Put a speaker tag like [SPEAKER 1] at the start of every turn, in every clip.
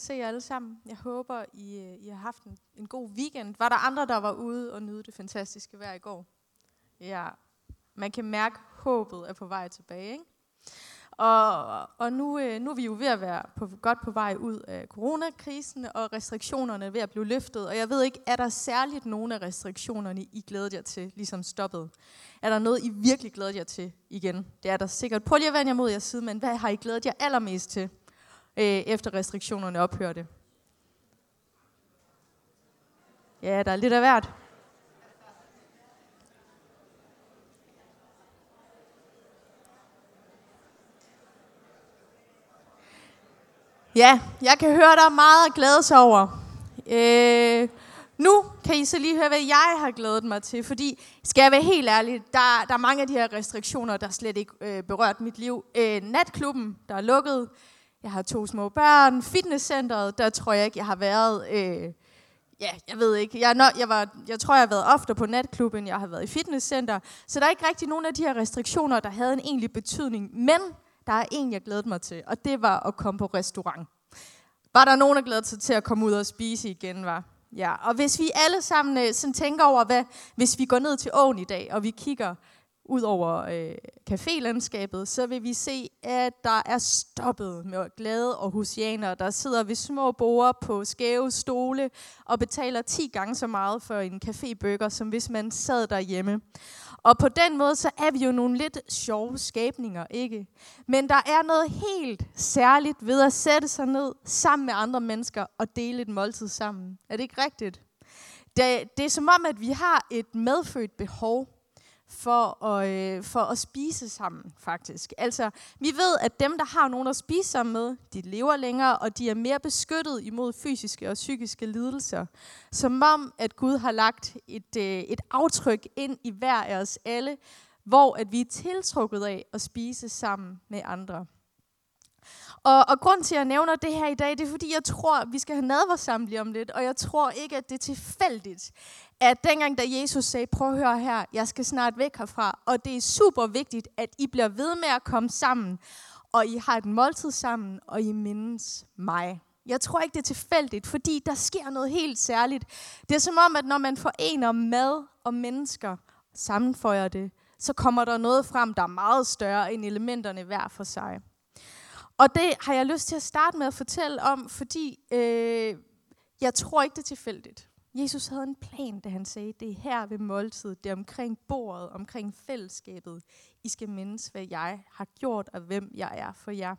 [SPEAKER 1] se jer alle sammen. Jeg håber, I, øh, I har haft en, en god weekend. Var der andre, der var ude og nyde det fantastiske vejr i går? Ja, man kan mærke, at håbet er på vej tilbage. Ikke? Og, og nu, øh, nu er vi jo ved at være på, godt på vej ud af coronakrisen, og restriktionerne er ved at blive løftet. Og jeg ved ikke, er der særligt nogle af restriktionerne, I glæder jer til, ligesom stoppet? Er der noget, I virkelig glæder jer til igen? Det er der sikkert. Prøv lige at vende jer mod jeres side, men hvad har I glædet jer allermest til, øh, efter restriktionerne ophørte? Ja, der er lidt af hvert. Ja, jeg kan høre, der er meget at glæde sig over. Øh, nu kan I så lige høre, hvad jeg har glædet mig til, fordi, skal jeg være helt ærlig, der, der er mange af de her restriktioner, der slet ikke øh, berørt mit liv. Øh, natklubben, der er lukket. Jeg har to små børn. Fitnesscenteret, der tror jeg ikke, jeg har været... Øh, ja, jeg ved ikke. Jeg, når, jeg, var, jeg tror, jeg har været ofte på natklubben, jeg har været i fitnesscenter. Så der er ikke rigtig nogen af de her restriktioner, der havde en egentlig betydning. Men der er en, jeg glædede mig til, og det var at komme på restaurant. Var der nogen, der glædede sig til at komme ud og spise igen, var? Ja, og hvis vi alle sammen øh, sådan tænker over, hvad, hvis vi går ned til åen i dag, og vi kigger ud over øh, cafélandskabet, så vil vi se, at der er stoppet med glade og husianer, der sidder ved små borer på skæve stole og betaler 10 gange så meget for en cafébøger, som hvis man sad derhjemme. Og på den måde, så er vi jo nogle lidt sjove skabninger, ikke? Men der er noget helt særligt ved at sætte sig ned sammen med andre mennesker og dele et måltid sammen. Er det ikke rigtigt? Det, det er som om, at vi har et medfødt behov for at, øh, for at spise sammen, faktisk. Altså, vi ved, at dem, der har nogen at spise sammen med, de lever længere, og de er mere beskyttet imod fysiske og psykiske lidelser. Som om, at Gud har lagt et, øh, et aftryk ind i hver af os alle, hvor at vi er tiltrukket af at spise sammen med andre. Og, og grund til, at jeg nævner det her i dag, det er, fordi jeg tror, vi skal have nadver lige om lidt, og jeg tror ikke, at det er tilfældigt, at dengang, da Jesus sagde, prøv at høre her, jeg skal snart væk herfra, og det er super vigtigt, at I bliver ved med at komme sammen, og I har et måltid sammen, og I mindes mig. Jeg tror ikke, det er tilfældigt, fordi der sker noget helt særligt. Det er som om, at når man forener mad og mennesker, sammenføjer det, så kommer der noget frem, der er meget større end elementerne hver for sig. Og det har jeg lyst til at starte med at fortælle om, fordi øh, jeg tror ikke, det er tilfældigt. Jesus havde en plan, da han sagde, det er her ved måltid, det er omkring bordet, omkring fællesskabet. I skal mindes, hvad jeg har gjort, og hvem jeg er for jer.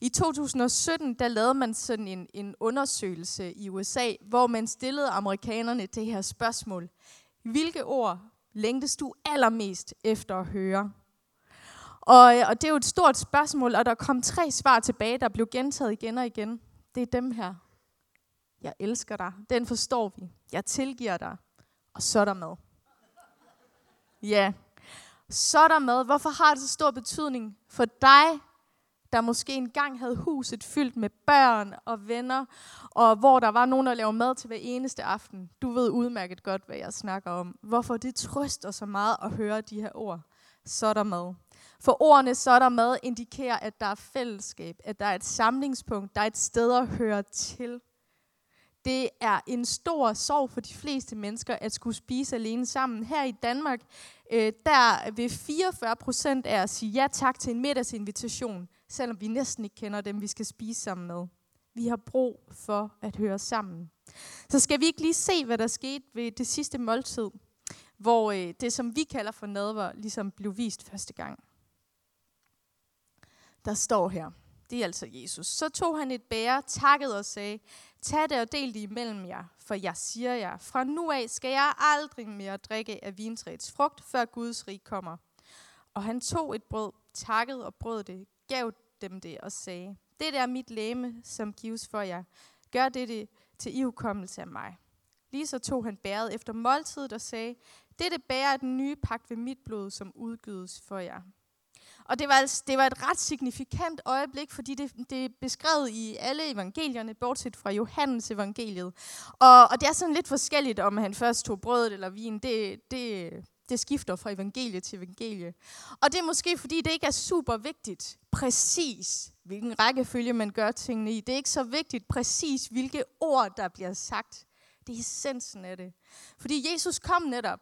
[SPEAKER 1] I 2017, der lavede man sådan en, en undersøgelse i USA, hvor man stillede amerikanerne det her spørgsmål. Hvilke ord længtes du allermest efter at høre? Og, øh, og det er jo et stort spørgsmål, og der kom tre svar tilbage, der blev gentaget igen og igen. Det er dem her. Jeg elsker dig. Den forstår vi. Jeg tilgiver dig. Og så er der mad. Ja. Så er der mad. Hvorfor har det så stor betydning for dig, der måske engang havde huset fyldt med børn og venner, og hvor der var nogen, der lavede mad til hver eneste aften. Du ved udmærket godt, hvad jeg snakker om. Hvorfor det trøster så meget at høre de her ord. Så er der mad. For ordene så er der mad indikerer, at der er fællesskab, at der er et samlingspunkt, der er et sted at høre til. Det er en stor sorg for de fleste mennesker at skulle spise alene sammen. Her i Danmark, øh, der vil 44 procent af os sige ja tak til en middagsinvitation, selvom vi næsten ikke kender dem, vi skal spise sammen med. Vi har brug for at høre sammen. Så skal vi ikke lige se, hvad der skete ved det sidste måltid, hvor øh, det, som vi kalder for nadver, ligesom blev vist første gang. Der står her, det er altså Jesus. Så tog han et bære, takkede og sagde, tag det og del det imellem jer, for jeg siger jer, fra nu af skal jeg aldrig mere drikke af vintræets frugt, før Guds rig kommer. Og han tog et brød, takkede og brød det, gav dem det og sagde, det er mit læme, som gives for jer. Gør det, det til ihukommelse af mig. Lige så tog han bæret efter måltidet og sagde, dette bærer er den nye pagt ved mit blod, som udgydes for jer. Og det var, altså, det var et ret signifikant øjeblik, fordi det, det er beskrevet i alle evangelierne, bortset fra Johannes evangeliet. Og, og det er sådan lidt forskelligt, om han først tog brødet eller vin. Det, det, Det skifter fra evangelie til evangelie. Og det er måske, fordi det ikke er super vigtigt, præcis hvilken rækkefølge man gør tingene i. Det er ikke så vigtigt præcis, hvilke ord, der bliver sagt. Det er essensen af det. Fordi Jesus kom netop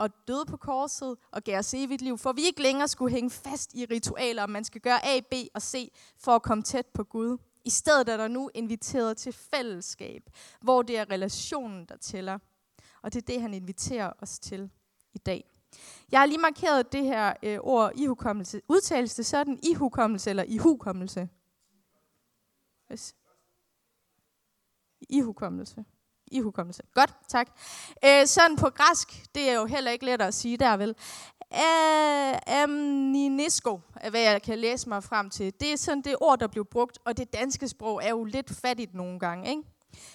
[SPEAKER 1] og døde på korset og gav os evigt liv, for vi ikke længere skulle hænge fast i ritualer, om man skal gøre A, B og C for at komme tæt på Gud. I stedet er der nu inviteret til fællesskab, hvor det er relationen, der tæller. Og det er det, han inviterer os til i dag. Jeg har lige markeret det her øh, ord ihukommelse. Udtales det sådan ihukommelse eller ihukommelse? Yes. Ihukommelse i hukommelse. Godt, tak. Øh, sådan på græsk, det er jo heller ikke let at sige der, vel? Amninesco er, hvad jeg kan læse mig frem til. Det er sådan det ord, der blev brugt, og det danske sprog er jo lidt fattigt nogle gange. Ikke?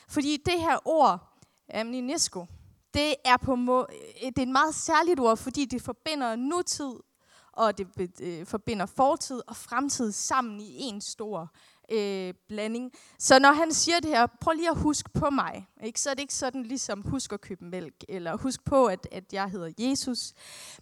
[SPEAKER 1] Fordi det her ord, amninesco, det er, på må- øh, det er et meget særligt ord, fordi det forbinder nutid, og det øh, forbinder fortid og fremtid sammen i en stor øh, blanding. Så når han siger det her, prøv lige at huske på mig. Ikke? Så er det ikke sådan ligesom, husk at købe mælk, eller husk på, at, at jeg hedder Jesus.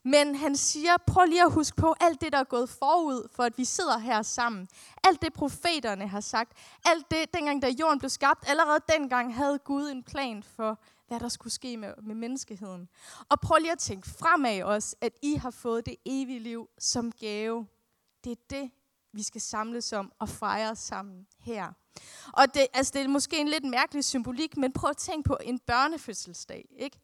[SPEAKER 1] Men han siger, prøv lige at huske på alt det, der er gået forud, for at vi sidder her sammen. Alt det, profeterne har sagt. Alt det, dengang da jorden blev skabt, allerede dengang havde Gud en plan for, hvad der skulle ske med, med menneskeheden. Og prøv lige at tænke fremad også, at I har fået det evige liv som gave. Det er det, vi skal samles om og fejre sammen her. Og det, altså det er måske en lidt mærkelig symbolik, men prøv at tænke på en børnefødselsdag. Ikke?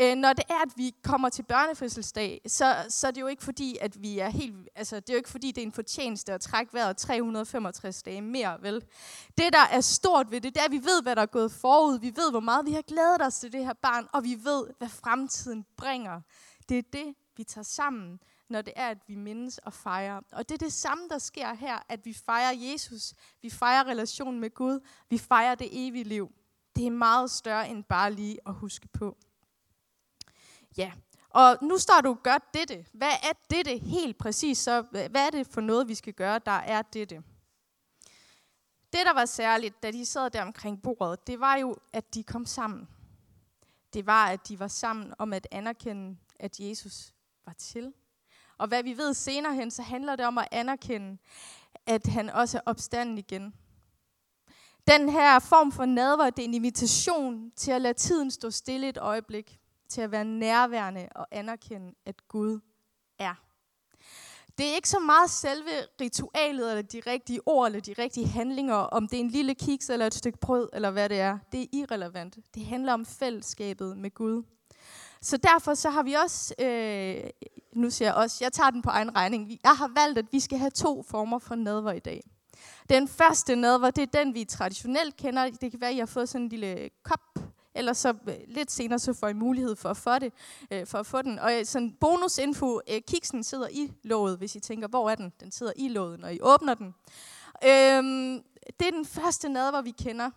[SPEAKER 1] Øh, når det er, at vi kommer til børnefødselsdag, så, så er det jo ikke fordi, at vi er helt, altså det er jo ikke fordi, det er en fortjeneste at trække vejret 365 dage mere, vel? Det, der er stort ved det, det er, at vi ved, hvad der er gået forud. Vi ved, hvor meget vi har glædet os til det her barn, og vi ved, hvad fremtiden bringer. Det er det, vi tager sammen når det er, at vi mindes og fejrer. Og det er det samme, der sker her, at vi fejrer Jesus, vi fejrer relationen med Gud, vi fejrer det evige liv. Det er meget større end bare lige at huske på. Ja, og nu står du gør dette. Hvad er dette helt præcis? Så hvad er det for noget, vi skal gøre, der er dette? Det, der var særligt, da de sad der omkring bordet, det var jo, at de kom sammen. Det var, at de var sammen om at anerkende, at Jesus var til. Og hvad vi ved senere hen, så handler det om at anerkende, at han også er opstanden igen. Den her form for nadver, det er en invitation til at lade tiden stå stille et øjeblik, til at være nærværende og anerkende, at Gud er. Det er ikke så meget selve ritualet, eller de rigtige ord, eller de rigtige handlinger, om det er en lille kiks eller et stykke brød, eller hvad det er. Det er irrelevant. Det handler om fællesskabet med Gud. Så derfor så har vi også, øh, nu siger jeg også, jeg tager den på egen regning. Jeg har valgt, at vi skal have to former for nadver i dag. Den første nadver, det er den, vi traditionelt kender. Det kan være, at I har fået sådan en lille kop, eller så øh, lidt senere, så får I mulighed for at få, det, øh, for at få den. Og øh, sådan bonusinfo, øh, kiksen sidder i låget, hvis I tænker, hvor er den? Den sidder i låget, når I åbner den. Øhm, det er den første nadver, vi kender,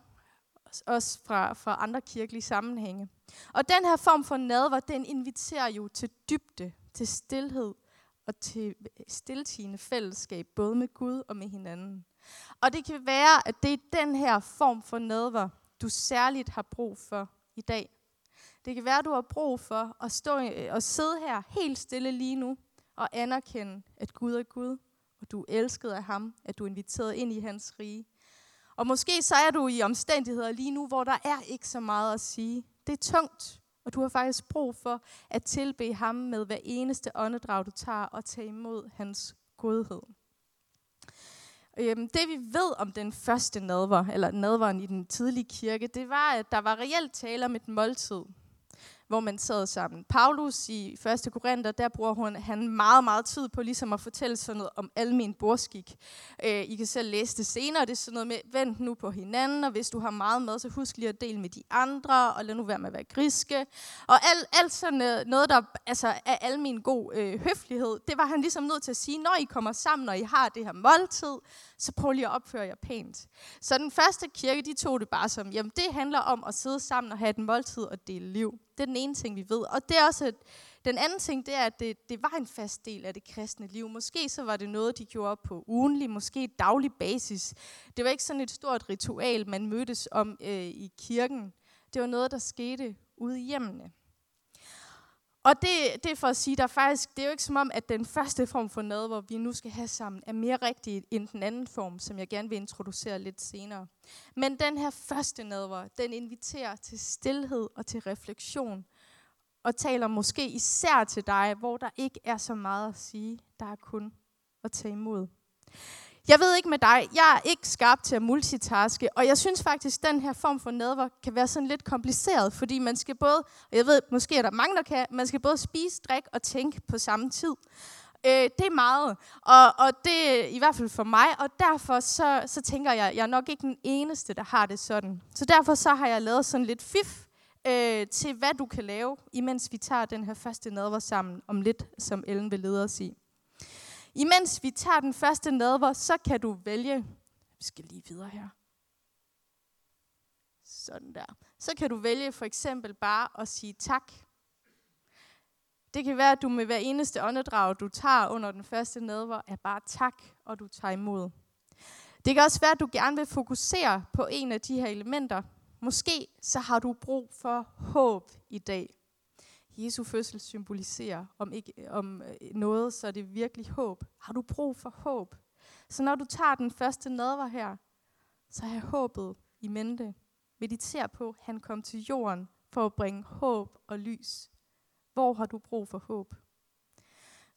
[SPEAKER 1] også fra, fra andre kirkelige sammenhænge. Og den her form for nadver, den inviterer jo til dybde, til stillhed og til stiltigende fællesskab, både med Gud og med hinanden. Og det kan være, at det er den her form for nadver, du særligt har brug for i dag. Det kan være, at du har brug for at stå og sidde her helt stille lige nu og anerkende, at Gud er Gud, og du er elsket af ham, at du er inviteret ind i hans rige. Og måske så er du i omstændigheder lige nu, hvor der er ikke så meget at sige. Det er tungt, og du har faktisk brug for at tilbe ham med hver eneste åndedrag, du tager, og tage imod hans godhed. Øhm, det vi ved om den første nadver, eller nadveren i den tidlige kirke, det var, at der var reelt tale om et måltid hvor man sad sammen. Paulus i 1. Korinther, der bruger hun, han meget, meget tid på ligesom at fortælle sådan noget om almen borskik. Øh, I kan selv læse det senere. Det er sådan noget med, vent nu på hinanden, og hvis du har meget med, så husk lige at dele med de andre, og lad nu være med at være griske. Og alt, alt sådan øh, noget, der altså, er almen god øh, høflighed, det var han ligesom nødt til at sige, når I kommer sammen, og I har det her måltid, så prøv lige at opføre jer pænt. Så den første kirke, de tog det bare som, jamen det handler om at sidde sammen og have et måltid og dele liv. Det er den ene ting, vi ved. Og det er også at den anden ting, det er, at det, det var en fast del af det kristne liv. Måske så var det noget, de gjorde på ugenlig, måske daglig basis. Det var ikke sådan et stort ritual, man mødtes om øh, i kirken. Det var noget, der skete ude i hjemmene. Og det, det er for at sige, der faktisk, det er jo ikke som om, at den første form for nadver, vi nu skal have sammen, er mere rigtig end den anden form, som jeg gerne vil introducere lidt senere. Men den her første nadver, den inviterer til stillhed og til refleksion, og taler måske især til dig, hvor der ikke er så meget at sige, der er kun at tage imod. Jeg ved ikke med dig, jeg er ikke skarp til at multitaske, og jeg synes faktisk, at den her form for nadver kan være sådan lidt kompliceret, fordi man skal både, og jeg ved, måske er der mange, der kan, man skal både spise, drikke og tænke på samme tid. Øh, det er meget, og, og det er i hvert fald for mig, og derfor så, så tænker jeg, jeg er nok ikke den eneste, der har det sådan. Så derfor så har jeg lavet sådan lidt fif øh, til, hvad du kan lave, imens vi tager den her første nadver sammen om lidt, som Ellen vil lede os i. Imens vi tager den første nadver, så kan du vælge, vi skal lige videre her, sådan der. Så kan du vælge for eksempel bare at sige tak. Det kan være, at du med hver eneste åndedrag, du tager under den første nadver, er bare tak, og du tager imod. Det kan også være, at du gerne vil fokusere på en af de her elementer. Måske så har du brug for håb i dag. Jesu fødsel symboliserer om, ikke, om øh, noget, så er det virkelig håb. Har du brug for håb? Så når du tager den første nadver her, så har håbet i mente. Mediter på, at han kom til jorden for at bringe håb og lys. Hvor har du brug for håb?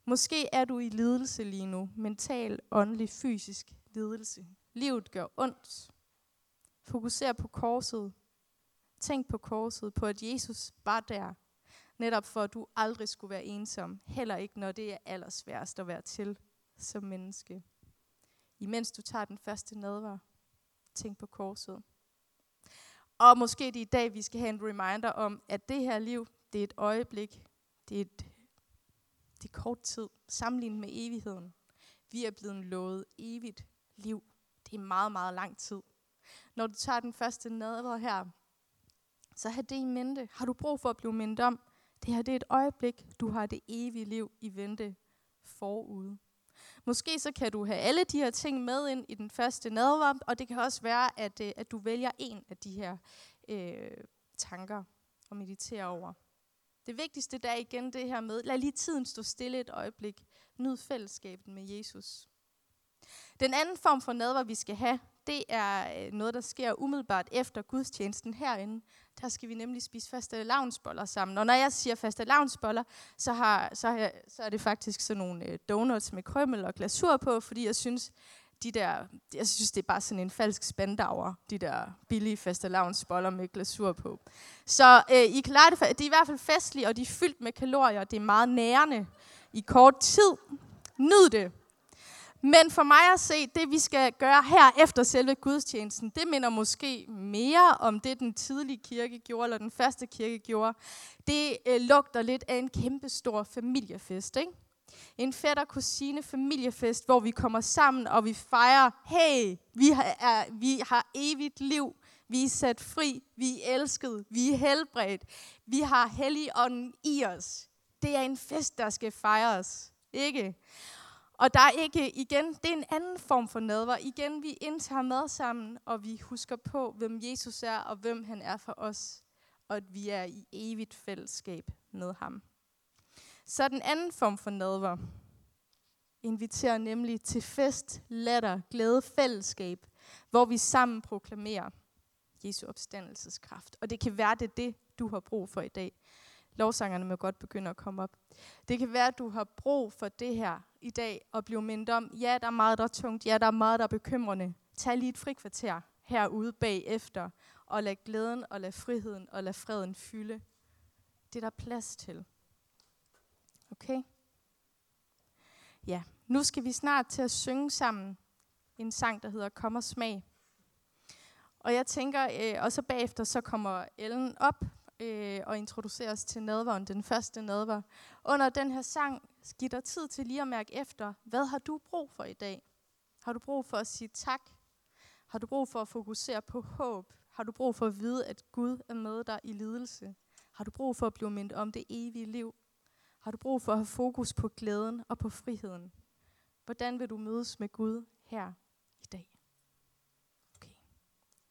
[SPEAKER 1] Måske er du i lidelse lige nu. Mental, åndelig, fysisk lidelse. Livet gør ondt. Fokuser på korset. Tænk på korset, på at Jesus var der Netop for, at du aldrig skulle være ensom. Heller ikke, når det er allersværest at være til som menneske. Imens du tager den første nadvar, tænk på korset. Og måske det er i dag, vi skal have en reminder om, at det her liv, det er et øjeblik. Det er, et, det er kort tid, sammenlignet med evigheden. Vi er blevet lovet evigt liv. Det er meget, meget lang tid. Når du tager den første nadver her, så har det i mente. Har du brug for at blive mindet om, det her det er et øjeblik, du har det evige liv i vente forude. Måske så kan du have alle de her ting med ind i den første nadver, og det kan også være, at, øh, at du vælger en af de her øh, tanker og mediterer over. Det vigtigste der er igen det her med, lad lige tiden stå stille et øjeblik. Nyd fællesskabet med Jesus. Den anden form for nadver, vi skal have, det er øh, noget, der sker umiddelbart efter gudstjenesten herinde. Der skal vi nemlig spise faste lavnsboller sammen. Og når jeg siger faste lavnsboller, så, har, så, har jeg, så er det faktisk sådan nogle øh, donuts med krømmel og glasur på, fordi jeg synes, de der, jeg synes, det er bare sådan en falsk spandauer, de der billige faste lavnsboller med glasur på. Så øh, I kan lade det, de er i hvert fald festlige, og de er fyldt med kalorier, det er meget nærende i kort tid. Nyd det. Men for mig at se, det vi skal gøre her efter selve gudstjenesten, det minder måske mere om det, den tidlige kirke gjorde, eller den første kirke gjorde. Det øh, lugter lidt af en kæmpe stor familiefest, ikke? En fætter kusine familiefest, hvor vi kommer sammen, og vi fejrer, hey, vi har, er, vi har evigt liv, vi er sat fri, vi er elsket, vi er helbredt, vi har helligånden i os. Det er en fest, der skal fejres, ikke? Og der er ikke, igen, det er en anden form for nadver. Igen, vi indtager mad sammen, og vi husker på, hvem Jesus er, og hvem han er for os. Og at vi er i evigt fællesskab med ham. Så den anden form for nadver inviterer nemlig til fest, latter, glæde, fællesskab, hvor vi sammen proklamerer Jesu opstandelseskraft. Og det kan være, det er det, du har brug for i dag. Lovsangerne må godt begynde at komme op. Det kan være, at du har brug for det her i dag og blive mindet om, ja, der er meget, der er tungt, ja, der er meget, der er bekymrende. Tag lige et frikvarter herude bagefter, og lad glæden og lad friheden og lad freden fylde. Det er der plads til. Okay? Ja, nu skal vi snart til at synge sammen en sang, der hedder Kom og smag. Og jeg tænker, øh, og så bagefter så kommer Ellen op øh, og introducere os til nadveren, den første nadver. Under den her sang, giv dig tid til lige at mærke efter, hvad har du brug for i dag? Har du brug for at sige tak? Har du brug for at fokusere på håb? Har du brug for at vide, at Gud er med dig i lidelse? Har du brug for at blive mindet om det evige liv? Har du brug for at have fokus på glæden og på friheden? Hvordan vil du mødes med Gud her i dag? Okay,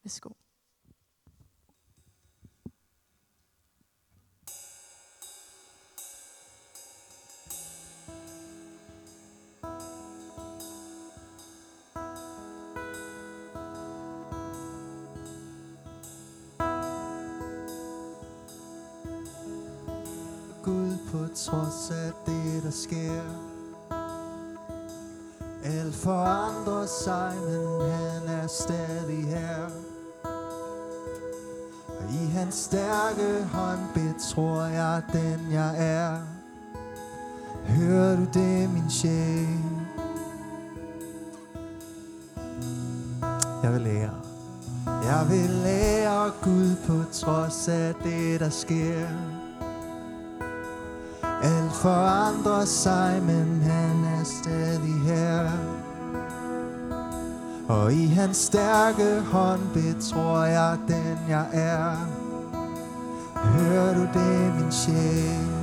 [SPEAKER 1] værsgo.
[SPEAKER 2] På trods af det, der sker. Alt forandrer sig, men han er stadig her. Og i hans stærke hånd betror jeg den, jeg er. Hører du det, min sjæl? Jeg vil lære. Jeg vil lære Gud på trods af det, der sker. Forandrer sig, men han er stadig her. Og i hans stærke hånd betror jeg den, jeg er. Hører du det, min sjæl?